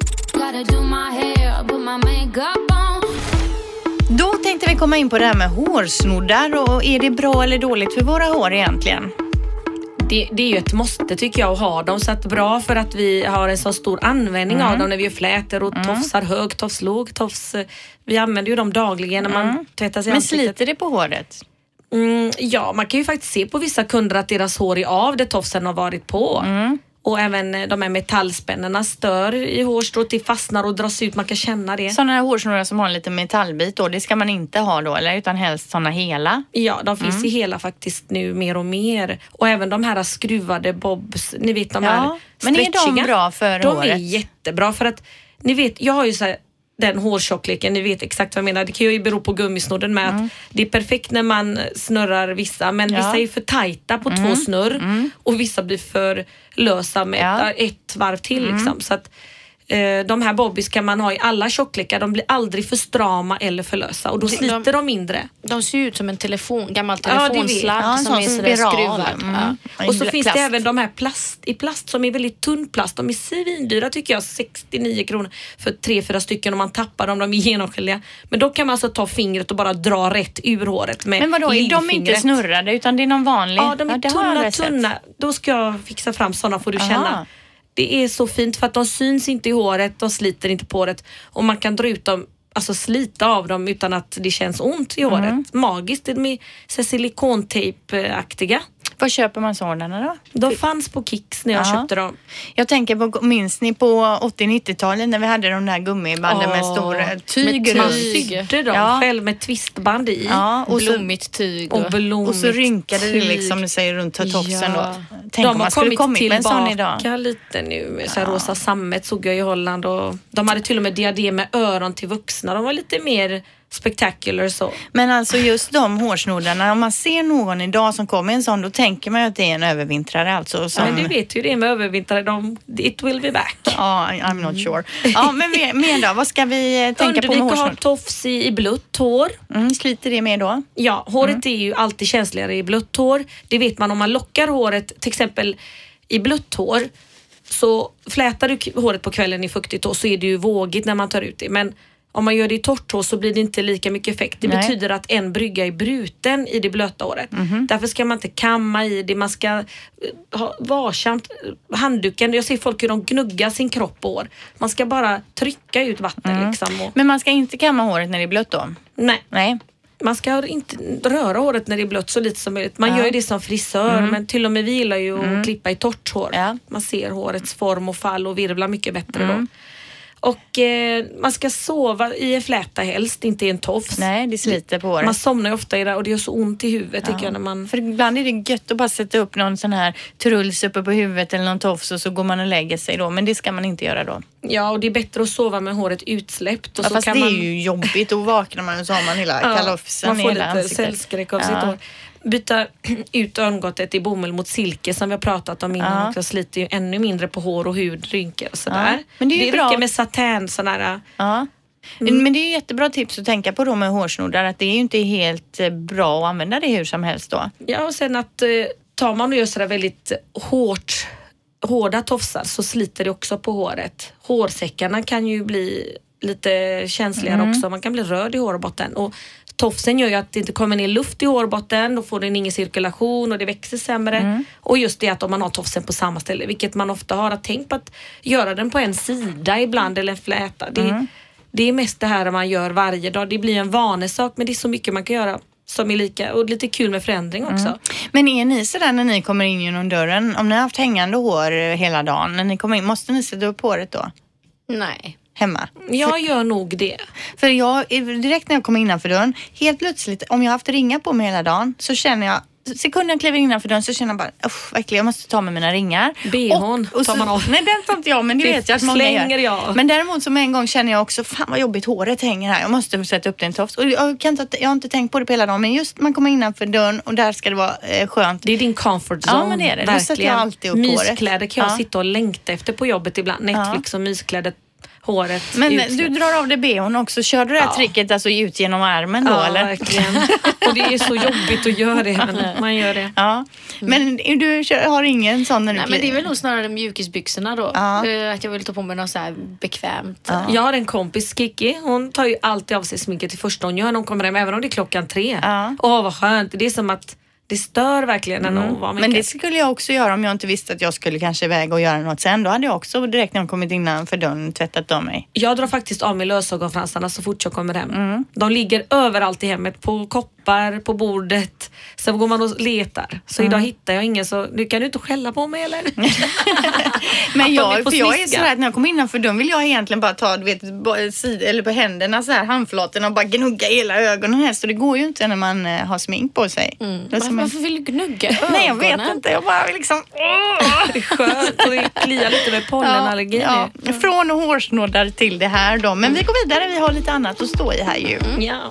Då tänkte vi komma in på det här med hårsnoddar och är det bra eller dåligt för våra hår egentligen? Det, det är ju ett måste tycker jag att ha dem. Så att bra för att vi har en så stor användning Mm. av dem när vi gör flätor och tofsar hög, tofs låg, tofs. Vi använder ju dem dagligen när man tvättar sig Men ansiktet. sliter det på håret? Mm, ja, man kan ju faktiskt se på vissa kunder att deras hår är av där tofsen har varit på. Mm. Och även eh, de här metallspännena stör i hårstrået. Det fastnar och dras ut. Man kan känna det. Sådana här hårsnoddar som har en liten metallbit då, det ska man inte ha då eller? Utan helst sådana hela? Ja, de finns Mm. i hela faktiskt nu mer och mer. Och även de här skruvade bobs, ni vet de Ja, här men är de stretchiga. bra för de håret? är jättebra för att ni vet, jag har ju så här, den hårtjockleken, ni vet exakt vad jag menar. Det kan ju bero på gummisnodden med att det är perfekt när man snurrar vissa men Mm. Ja. Mm. vissa är för tajta på två snurr och vissa blir för lösa med Ja. Mm. ett, ett varv till. Liksom. Så att, de här bobbys kan man ha i alla tjocklekar. De blir aldrig för strama eller för lösa och då De- sliter de mindre. De ser ju ut som en telefon, gammal Ja, telefonsladd. Ja, som sån är spiral. skruvad. Mm. Ja. Och så finns plast. det även de här plast, i plast som är väldigt tunn plast. De är svindyra tycker jag. 69 kronor för tre, fyra stycken om man tappar dem. De är genomskinliga. Men då kan man alltså ta fingret och bara dra rätt ur håret med Men vadå, är de inte snurrade utan det är någon vanlig? Ja, de är jag tunna, tunna. Då ska jag fixa fram sådana får du Aha. känna. Det är så fint för att de syns inte i håret, de sliter inte på håret och man kan dra ut dem Alltså slita av dem utan att det känns ont i Mm. håret. Magiskt. De är silikontejp-aktiga. Var köper man sådana då? De fanns på Kicks när jag Ja. köpte dem. Jag tänker på, minns ni på 80-90-talet när vi hade de där gummibanden med eh, med tyg tyg. Man sydde dem Ja. själv med twistband i. Ja, och så, Blommigt tyg. Och blommigt och så rynkade det tyg. liksom, du säger runt tofsen Ja. då. Tänk om de man har skulle kommit kommit med en sån tillbaka idag. lite nu. Med så här rosa sammet såg jag i Holland och de hade till och med diadem med öron till vuxna. De var lite mer spectacular så. Men alltså just de hårsnoddarna, om man ser någon idag som kommer med en sån, då tänker man ju att det är en övervintrare alltså. Som, Men du vet ju det med övervintrare, de, it will be back. Ja, I'm not sure. Ja, men mer då? Vad ska vi eh, tänka på med Undvik att ha hårsnodd? tofs i, i blött hår. Mm, sliter det med då? Ja, håret är ju alltid känsligare i blött hår. Det vet man om man lockar håret, till exempel i blött hår. Så flätar du håret på kvällen i fuktigt hår så är det ju vågigt när man tar ut det. Men om man gör det i torrt hår så blir det inte lika mycket effekt. Det Nej. betyder att en brygga är bruten i det blöta håret. Därför ska man inte kamma i det. Man ska eh, ha varsamt. eh, Handduken, jag ser folk hur de gnuggar sin kropp och hår. Man ska bara trycka ut vatten liksom. Och, Men man ska inte kamma håret när det är blött då? nej. Nej. Man ska inte röra håret när det är blött så lite som möjligt. Man Ja. gör ju det som frisör men till och med vi gillar ju att klippa i torrt hår. Ja. Man ser hårets form och fall och virvlar mycket bättre då. Och eh, man ska sova i en fläta helst, inte i en tofs. Nej, det sliter på håret. Man somnar ju ofta i det och det gör så ont i huvudet tycker jag när man... För ibland är det gött att bara sätta upp någon sån här truls uppe på huvudet eller någon tofs och så går man och lägger sig då. Men det ska man inte göra då. Ja, och det är bättre att sova med håret utsläppt. Och Ja, så fast kan det man... är ju jobbigt. Då vaknar man och så har man hela kalofsen man får lite ansiktet. cellskräck av Ja. sitt hår. Byta ut örngottet i bomull mot silke som vi har pratat om innan Ja. också. Sliter ju ännu mindre på hår och hud, rynkor och sådär. Ja, men det är det bra. räcker med satän, sån här... Ja. Mm. Men det är jättebra tips att tänka på då med hårsnoddar att det är ju inte helt eh, bra att använda det hur som helst då. Ja, och sen att eh, tar man och gör sådär väldigt hårt, hårda tofsar så sliter det också på håret. Hårsäckarna kan ju bli lite känsligare Mm. också. Man kan bli röd i hårbotten. Och tofsen gör ju att det inte kommer ner luft i hårbotten. Då får den ingen cirkulation och det växer sämre. Mm. Och just det att om man har tofsen på samma ställe, vilket man ofta har, att tänk på att göra den på en sida ibland eller en fläta. Det, Mm. det är mest det här man gör varje dag. Det blir en vanesak men det är så mycket man kan göra som är lika och lite kul med förändring också. Mm. Men är ni sådär när ni kommer in genom dörren, om ni har haft hängande hår hela dagen, när ni kommer in, måste ni sätta upp håret då? Nej. Hemma? Jag gör nog det. För jag, direkt när jag kommer innanför dörren, helt plötsligt, om jag har haft ringar på mig hela dagen, så känner jag Sekunden jag kliver innanför dörren så känner jag bara, usch vad äckligt, jag måste ta med mina ringar. BH:n Och- och tar man av. Nej den tar inte jag men det, Det vet jag att många slänger gör. jag. Men däremot med en gång känner jag också, fan vad jobbigt håret hänger här. Jag måste sätta upp det i en tofs. Och jag, kan inte, jag har inte tänkt på det på hela dagen men just man kommer innanför dörren och där ska det vara eh, skönt. Det är din comfort Ja, zone. men det är det. Då sätter Verkligen. jag alltid upp håret. Myskläder kan jag Ja. sitta och längta efter på jobbet ibland. Netflix och myskläder, håret Men utsläppt. du drar av dig bhn också. Kör du det här Ja. tricket alltså ut genom armen då Ja, eller? verkligen. och det är så jobbigt att göra det, men man gör det. Ja. Men du har ingen sån när du Nej, men det är väl nog snarare mjukisbyxorna då. Ja. Eh, Att jag vill ta på mig något så här bekvämt. Jag har en kompis, Kiki, hon tar ju alltid av sig sminket till första hon gör när hon kommer hem, även om det är klockan tre. Ja. Åh vad skönt, det är som att det stör verkligen när någon var Mm. Men det mycket. skulle jag också göra om jag inte visste att jag skulle kanske iväg och göra något sen. Då hade jag också direkt när jag kommit innanför dörren tvättat av mig. Jag drar faktiskt av mig lösögonfransarna så fort jag kommer hem. Mm. De ligger överallt i hemmet, på koppar, på bordet. Sen går man och letar. Så Mm. idag hittar jag ingen så nu kan du inte skälla på mig eller? Men jag, för jag är sådär att när jag kommer innanför dörren vill jag egentligen bara ta du vet, sid, eller på händerna så här, handflatorna och bara gnugga hela ögonen här. Så det går ju inte när man eh, har smink på sig. Som Varför, en- varför vill du gnugga ögonen? Nej jag vet inte, jag bara liksom... det är skönt och det kliar lite med pollenallergin ja, nu. Från hårsnoddar till det här då. Men vi går vidare, vi har lite annat att stå i här ju. Ja.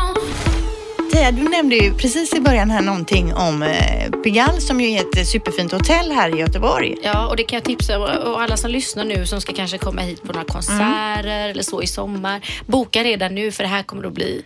Tia, du nämnde ju precis i början här någonting om eh, Pigalle som ju är ett superfint hotell här i Göteborg. Ja, och det kan jag tipsa och alla som lyssnar nu som ska kanske komma hit på några konserter eller så i sommar. Boka redan nu för det här kommer att bli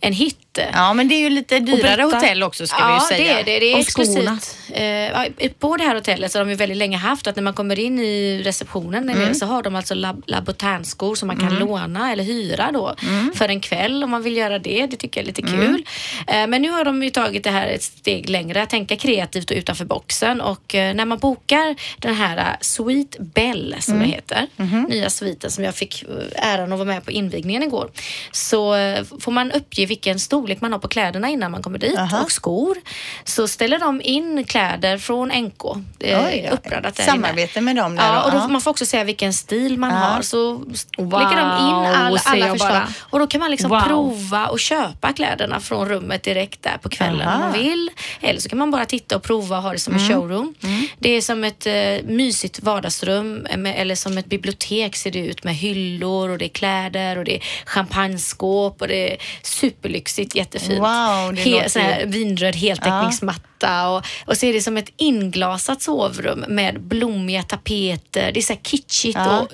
en hit. Ja, men det är ju lite dyrare hotell också ska ja, vi ju säga. det är det. Det är exklusivt. Eh, ja, på det här hotellet så har de ju väldigt länge haft att när man kommer in i receptionen nere så har de alltså lab labotänskor som man kan låna eller hyra då för en kväll om man vill göra det. Det tycker jag är lite kul. Eh, men nu har de ju tagit det här ett steg längre, att tänka kreativt och utanför boxen och eh, när man bokar den här eh, Sweet Bell som det heter, nya sviten som jag fick äran att vara med på invigningen igår, så får man uppge vilken storlek man har på kläderna innan man kommer dit Aha. och skor. Så ställer de in kläder från NK, eh, uppraddat där inne. Samarbete med dem där Ja, då, och då får man får också säga vilken stil man Ja. har. Så lägger de in all, alla förslag. bara. Och då kan man liksom Wow. prova och köpa kläderna från rummet direkt där på kvällen Aha. om man vill. Eller så kan man bara titta och prova och ha det som Mm. en showroom. Det är som ett eh, mysigt vardagsrum eh, med, eller som ett bibliotek ser det ut med hyllor och det är kläder och det är champagneskåp och det är superlyxigt, jättefint. Wow, det He, sån här vinröd heltäckningsmatta och, och så är det som ett inglasat sovrum med blommiga tapeter. Det är så här kitschigt Ja. och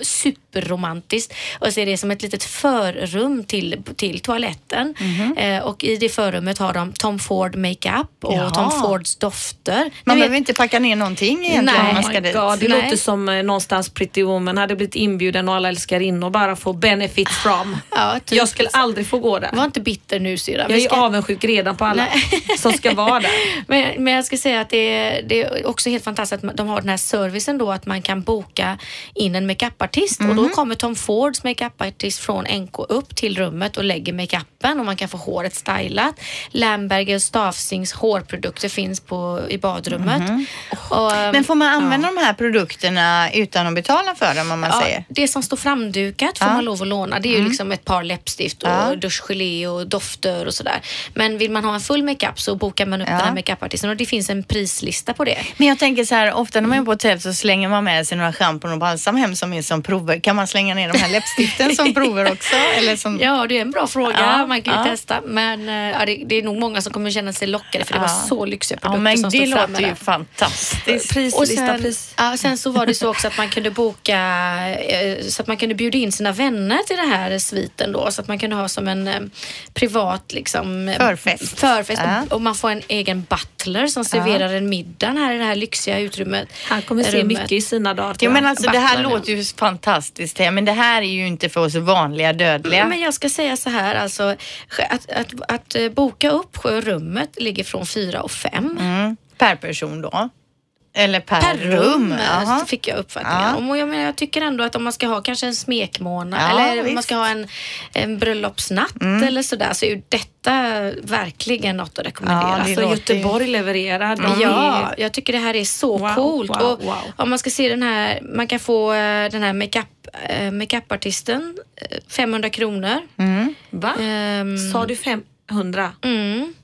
superromantiskt. Och så är det som ett litet förrum till, till toaletten. Mhm. Eh, och i det förrummet har de Tom Ford makeup och Jaha. Tom Fords dofter. Man vet- behöver inte packa ner någonting egentligen Nej. om man Oh ska my dit. God, det Nej. låter som eh, någonstans Pretty Woman hade blivit inbjuden och alla älskarinnor bara få benefits from. Ja, typ. Jag skulle aldrig få gå där. Var inte bitter nu syrran. Jag är ska- avundsjuk redan på alla som ska vara där. Men, men jag ska säga att det är, det är också helt fantastiskt att de har den här servicen då att man kan boka in en makeupartist och då Då kommer Tom Fords makeupartist från NK upp till rummet och lägger makeupen och man kan få håret stylat. Lamberger och Stafsings hårprodukter finns på, i badrummet. Och, ehm, Men får man använda de här produkterna utan att betala för dem om man Ja, säger? det som står framdukat får Ja. man lov att låna. Det är ju liksom ett par läppstift och Ja. duschgelé och dofter och sådär. Men vill man ha en full makeup så bokar man upp Ja. den här makeupartisten och det finns en prislista på det. Men jag tänker så här, ofta när man är på hotell så slänger man med sig några schampon och balsam hem som är som prover. Kan man slänga ner de här läppstiften som prover också? Eller som... Ja, det är en bra fråga. Ja, man kan ju ja. testa. Men eh, ja, det, det är nog många som kommer känna sig lockade för det var Ja. så lyxiga Ja, produkter men som det stod framme låter ju där. fantastiskt. Och Prislista, sen, pris. ja, sen så var det så också att man kunde boka eh, så att man kunde bjuda in sina vänner till den här sviten då så att man kunde ha som en eh, privat liksom Förfest. förfest Ja. och, och man får en egen butler som serverar en middag här i det här lyxiga utrymmet. Han kommer se rummet. mycket i sina dagar. Tror men alltså, det här låter ju fantastiskt, Thea, men det här är ju inte för oss vanliga dödliga. Men jag ska säga så här, alltså att, att, att, boka upp rummet ligger från fyra och fem. Mm. Per person då? Eller per, Per rum, rum? eh, fick jag uppfattningen Ja. om. Och jag, menar, jag tycker ändå att om man ska ha kanske en smekmånad Ja, eller om man visst. ska ha en, en bröllopsnatt Mm. eller sådär så är ju detta verkligen något att rekommendera. Ja, det Alltså Göteborg levererar. De Ja, jag tycker det här är så Wow, coolt. wow, och wow. Om man ska se den här, man kan få eh, den här makeup, eh, makeupartisten eh, 500 kronor. Va? Ehm, Sa du 500? Mm.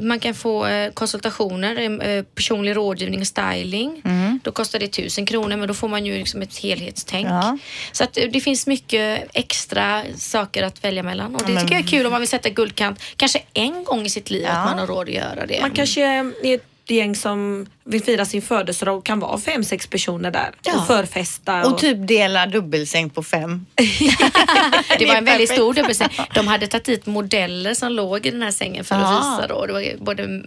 Man kan få eh, konsultationer, eh, personlig rådgivning och styling. Då kostar det 1000 kronor men då får man ju liksom ett helhetstänk. Ja. Så att eh, det finns mycket extra saker att välja mellan. Och det men- tycker jag är kul om man vill sätta guldkant, kanske en gång i sitt liv Ja. att man har råd att göra det. Man kanske är ett gäng som vill fira sin födelsedag och kan vara fem, sex personer där Ja. och förfesta. Och typ dela dubbelsäng på fem. Det var en väldigt stor dubbelsäng. De hade tagit dit modeller som låg i den här sängen för att Ja. visa. Då. Det, var både,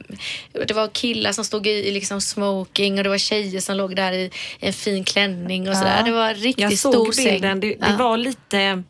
det var killar som stod i, i liksom smoking och det var tjejer som låg där i en fin klänning och sådär. Det var en riktigt jag stor såg säng. bilden. Det, det Ja. var lite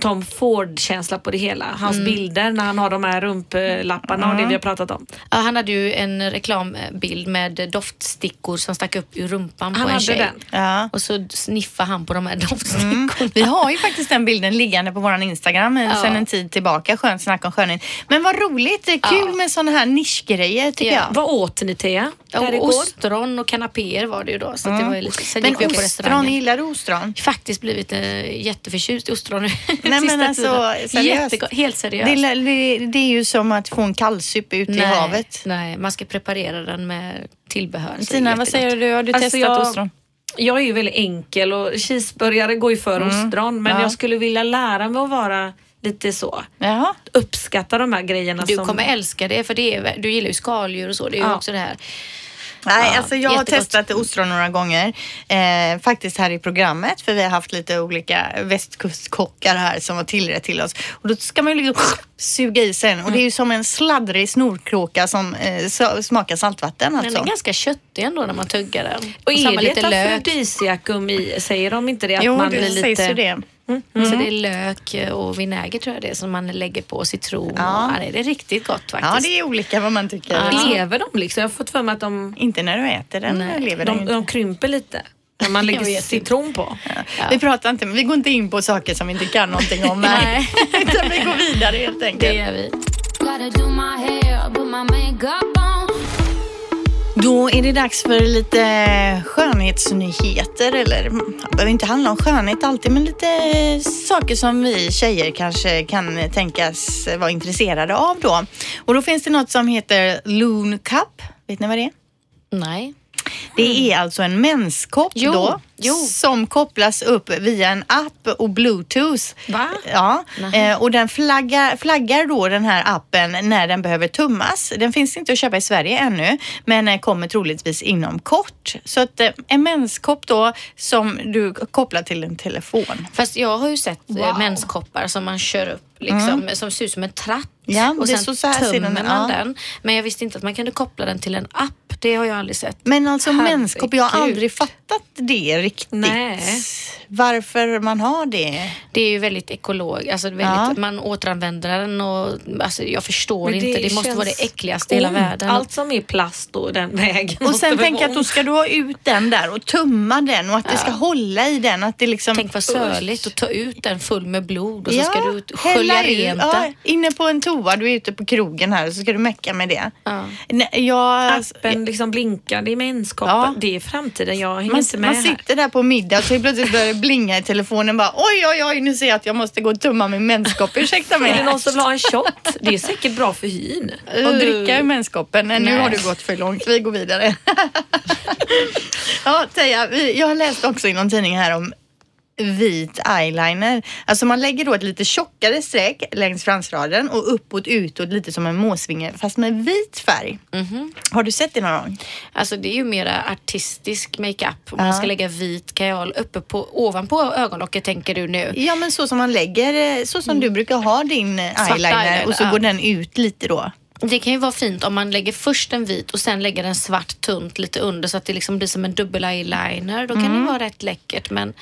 Tom Ford-känsla på det hela. Hans bilder när han har de här rumplapparna och det vi har pratat om. Ja, han hade ju en reklambild med doftstickor som stack upp ur rumpan Han på en hade tjej. den. Ja. Och så sniffade han på de här doftstickorna. Vi har ju faktiskt den bilden liggande på våran Instagram ja. sedan en tid tillbaka. Skönt snack om skönhet. Men vad roligt. Det är kul Ja. med sådana här nischgrejer tycker Ja. jag. Vad åt ni Thea? Ostron och kanapéer var det ju då. Så att det var ju lite, sen Men gick vi på ostron, restaurangen. gillar du ostron? Faktiskt blivit eh, jätteförtjust i ostron nu. Nej men alltså seriöst. Jättegott, helt seriöst. Det, det, det är ju som att få en kallsup ute i havet. Nej, man ska preparera den med tillbehör. Tina, vad säger du? Har du Alltså, testat jag- ostron? Jag är ju väldigt enkel och cheeseburgare går ju för ostron men Ja. jag skulle vilja lära mig att vara lite så. Jaha. Uppskatta de här grejerna Du som... kommer älska det för det är, du gillar ju skaldjur och så. Det är ju Ja. också det här. Nej, Ja, alltså jag har jättegott. testat ostron några gånger. Eh, faktiskt här i programmet, för vi har haft lite olika västkustkockar här som har tillrätt till oss. Och då ska man ju liksom suga i sig den. Och det är ju som en sladdrig snorkråka som eh, smakar saltvatten Den alltså. är ganska köttig ändå när man tuggar den. Och är samma det lite lök. afrodisiakum i? Säger de inte det? Att Jo, man det blir sägs lite... ju det. Så det är lök och vinäger tror jag det är som man lägger på citron. Ja. Och, ja, det är riktigt gott faktiskt. Ja, det är olika vad man tycker. Ja. Lever de liksom? Jag har fått för mig att de, Inte när du äter den, Nej. lever de, inte. de krymper lite. När man lägger citron på. Vi pratar inte, vi går inte in på saker som vi inte kan någonting om. Nej. Utan vi går vidare helt Det enkelt. gör vi. Då är det dags för lite skönhetsnyheter. Eller mm, det behöver inte handla om skönhet alltid, men lite saker som vi tjejer kanske kan tänkas vara intresserade av då. Och då finns det något som heter Loon Cup. Vet ni vad det är? Nej. Det är alltså en menskopp Jo, då jo. som kopplas upp via en app och bluetooth. Va? Ja, Nähä. eh, och den flaggar, flaggar då den här appen när den behöver tummas. Den finns inte att köpa i Sverige ännu, men eh, kommer troligtvis inom kort. Så att eh, en menskopp då som du kopplar till en telefon. Fast jag har ju sett wow. menskoppar som man kör upp liksom, som ser ut som en tratt. Mm. Ja, och sen så- så här tömmer den- man ja. den. Men jag visste inte att man kunde koppla den till en app Det har jag aldrig sett. Men alltså Herregud. menskopp, jag har aldrig fattat det riktigt. Nej. Varför man har det. Det är ju väldigt ekologiskt. Alltså väldigt, Ja. Man återanvänder den och alltså, jag förstår Men inte. Det måste vara det äckligaste i hela världen. Allt som är plast och den vägen Och sen jag att då ska du ha ut den där och tumma den och att det ska hålla i den. Att det liksom, Tänk vad sörligt att ta ut den full med blod och så Ja, ska du skölja rent ja, den. Inne på en toa, du är ute på krogen här så ska du mecka med det. Ja. Nej, jag, Appen liksom blinkar, det är menskopp. Ja. Det är framtiden, jag hänger man, inte med man här. sitter där på middag och så plötsligt börjar det blinga i telefonen bara oj oj oj nu ser jag att jag måste gå och tumma min menskopp. Ursäkta mig. Är det någon som vill ha en shot? Det är säkert bra för hyn. och dricka ur menskoppen. Nej, nu har du gått för långt. Vi går vidare. ja, Teija, jag har läst också i någon tidning här om vit eyeliner. Alltså man lägger då ett lite tjockare streck längs fransraden och uppåt utåt lite som en måsvinge fast med vit färg. Har du sett det någon gång? Alltså det är ju mera artistisk makeup. Om Ja. man ska lägga vit kajal uppe på, ovanpå ögonlocket tänker du nu. Ja men så som man lägger, eh, så som du brukar ha din eh, Svarta eyeliner, eyeliner, och så ja. går den ut lite då. Det kan ju vara fint om man lägger först en vit och sen lägger en svart tunt lite under så att det liksom blir som en dubbel eyeliner. Då kan Mm. det vara rätt läckert men eh,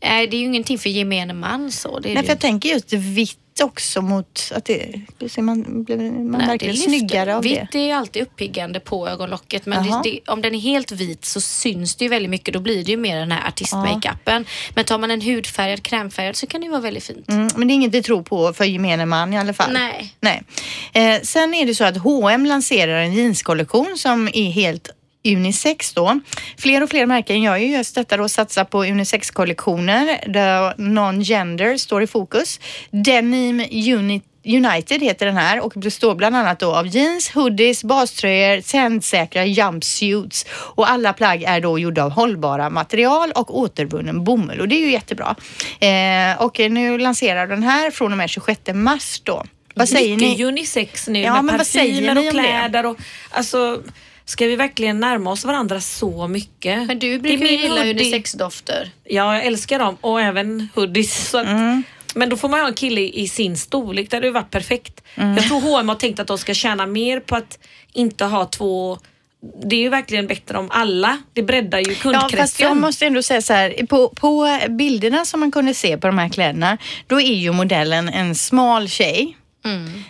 det är ju ingenting för gemene man så. Det Nej det för jag tänker just vitt också mot att det, man, blir man Nej, verkligen det snyggare av det. Vitt är alltid uppiggande på ögonlocket men det, det, om den är helt vit så syns det ju väldigt mycket. Då blir det ju mer den här artistmakeupen. Men tar man en hudfärgad, krämfärgad så kan det ju vara väldigt fint. Mm, men det är inget vi tror på för gemene man i alla fall. Nej. Nej. Eh, sen är det så att H&M lanserar en jeanskollektion som är helt unisex då. Fler och fler märken gör ju just detta då, satsar på unisex-kollektioner där non-gender står i fokus. Denim Unit United heter den här och består bland annat då av jeans, hoodies, baströjor, tändsäkra jumpsuits och alla plagg är då gjorda av hållbara material och återvunnen bomull och det är ju jättebra. Eh, och nu lanserar den här från och med 26 mars då. Vad säger Mycket ni? unisex nu Ja, med men vad säger parfymer och kläder. Och, alltså, ska vi verkligen närma oss varandra så mycket? Men du brukar ju gilla unisexdofter. Ja, jag älskar dem och även hoodies. Mm. Men då får man ha en kille i sin storlek. Det hade ju varit perfekt. Mm. Jag tror H&M har tänkt att de ska tjäna mer på att inte ha två det är ju verkligen bättre om alla. Det breddar ju Ja, kundkretsen. fast jag måste ändå säga så här, på, på bilderna som man kunde se på de här kläderna, då är ju modellen en smal tjej.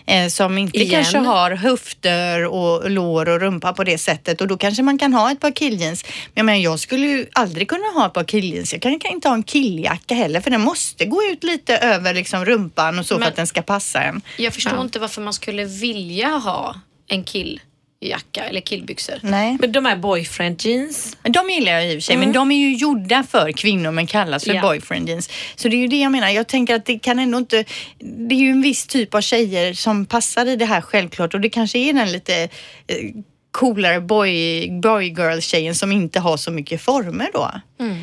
Eh, som inte Igen. kanske har höfter och lår och rumpa på det sättet och då kanske man kan ha ett par killjeans. Men jag, menar, jag skulle ju aldrig kunna ha ett par killjeans. Jag kan, kan inte ha en killjacka heller för den måste gå ut lite över liksom rumpan och så för Men- att den ska passa en. Jag förstår inte varför man skulle vilja ha en killjacka eller killbyxor. Nej. Men de här boyfriend jeans. Men de gillar jag i och för sig, men de är ju gjorda för kvinnor men kallas för Ja. boyfriend jeans. Så det är ju det jag menar. Jag tänker att det kan ändå inte... Det är ju en viss typ av tjejer som passar i det här självklart och det kanske är den lite eh, coolare boy, boy girl tjejen som inte har så mycket former då.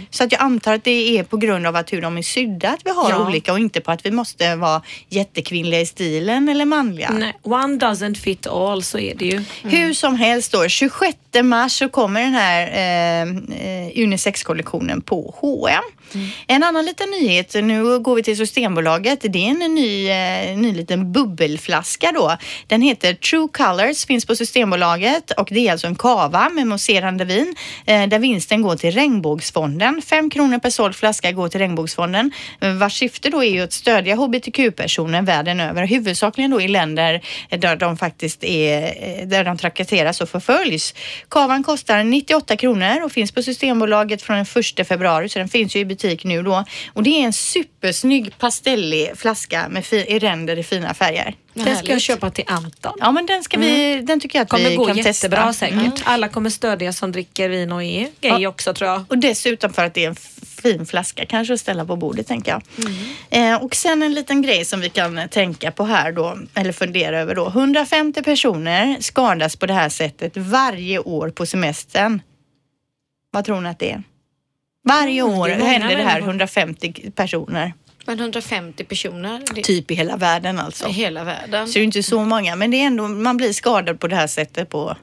Så att jag antar att det är på grund av att hur de är sydda att vi har Ja. olika och inte på att vi måste vara jättekvinnliga i stilen eller manliga. Nej, one doesn't fit all, så är det ju. Hur som helst då, 26 mars så kommer den här eh, eh, unisex-kollektionen på H&M. Mm. En annan liten nyhet, nu går vi till Systembolaget. Det är en ny, eh, ny liten bubbelflaska då. Den heter True Colors, finns på Systembolaget och det är alltså en kava med mousserande vin eh, där vinsten går till Regnbågsfonden. 5 kronor per såld flaska går till Regnbågsfonden eh, vars syfte då är ju att stödja hbtq-personer världen över, huvudsakligen då i länder där de faktiskt är, där de trakasseras och förföljs. Kavan kostar 98 kronor och finns på Systembolaget från den 1 februari så den finns ju i butik nu då. Och det är en supersnygg pastellig flaska med fi- i ränder i fina färger. Den ska jag köpa till Anton. Ja men den ska vi, den tycker jag att kommer vi gå kan jättebra testa. säkert. Mm. Alla kommer stödja som dricker vin och är gay Ja. också tror jag. Och dessutom för att det är en fin flaska kanske att ställa på bordet tänker jag. Eh, och sen en liten grej som vi kan tänka på här då, eller fundera över då. 150 personer skadas på det här sättet varje år på semestern. Vad tror ni att det är? Varje Mm, år det händer det här människor. 150 personer. Men 150 personer det, Typ i hela världen alltså. i hela världen. Så det är inte så många, men det är ändå, man blir skadad på det här sättet på...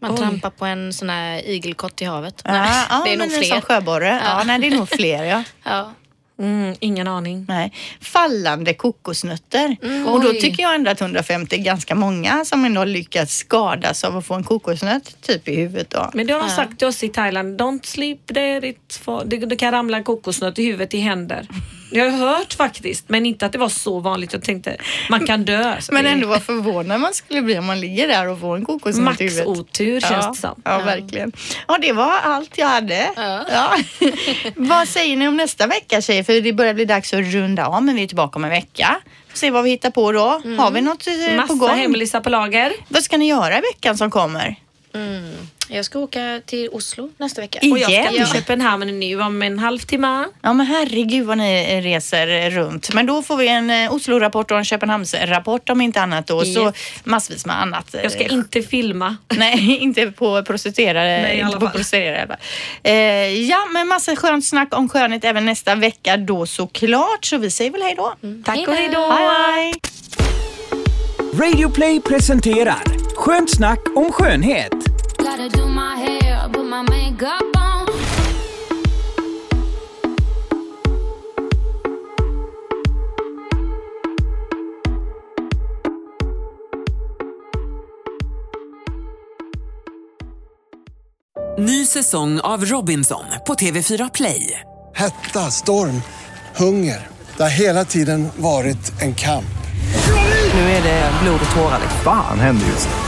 Man trampar på en sån här igelkott i havet. Ja, ja, det är nog en fler. sån sjöborre. Ja. Ja. nej, det är nog fler ja. Ja. Mm, ingen aning. Nej. Fallande kokosnötter. Och då Oj. tycker jag ändå att 150 är ganska många som ändå lyckats skadas av att få en kokosnöt typ i huvudet. Då. Men det har de sagt till oss i Thailand. Don't sleep there. It for... det, det kan ramla en kokosnöt i huvudet i händer. Jag har hört faktiskt, men inte att det var så vanligt. Jag tänkte man kan dö. Så Men ändå vad förvånad man skulle bli om man ligger där och får en kokosnöt Max i huvudet. otur känns ja. det som. Ja, verkligen. Ja, det var allt jag hade. Ja. vad säger ni om nästa vecka tjejer? För det börjar bli dags att runda av, men vi är tillbaka om en vecka. Får se vad vi hittar på då. Har vi något eh, på Massa gång? hemlisar på lager. Vad ska ni göra i veckan som kommer? Jag ska åka till Oslo nästa vecka. I- Och jag ska Igen? till Köpenhamn nu om en halvtimme. Ja men herregud vad ni reser runt. Men då får vi en eh, Oslo-rapport och en Köpenhamnsrapport om inte annat då. Så Yes. massvis med annat. Jag ska Eh, inte filma. Nej, inte på prostituerade. Nej, i alla fall. Eh, ja, men massa skönt snack om skönhet även nästa vecka då såklart. Så vi säger väl hej då. Tack och hej då. Hej, hej. Radio Play presenterar Skönt snack om skönhet. Gotta do my hair, put my makeup on. Ny säsong av Robinson på TV4 Play. Hetta, storm, hunger. Det har hela tiden varit en kamp. Nu är det blod och tårar. Fan händer just nu.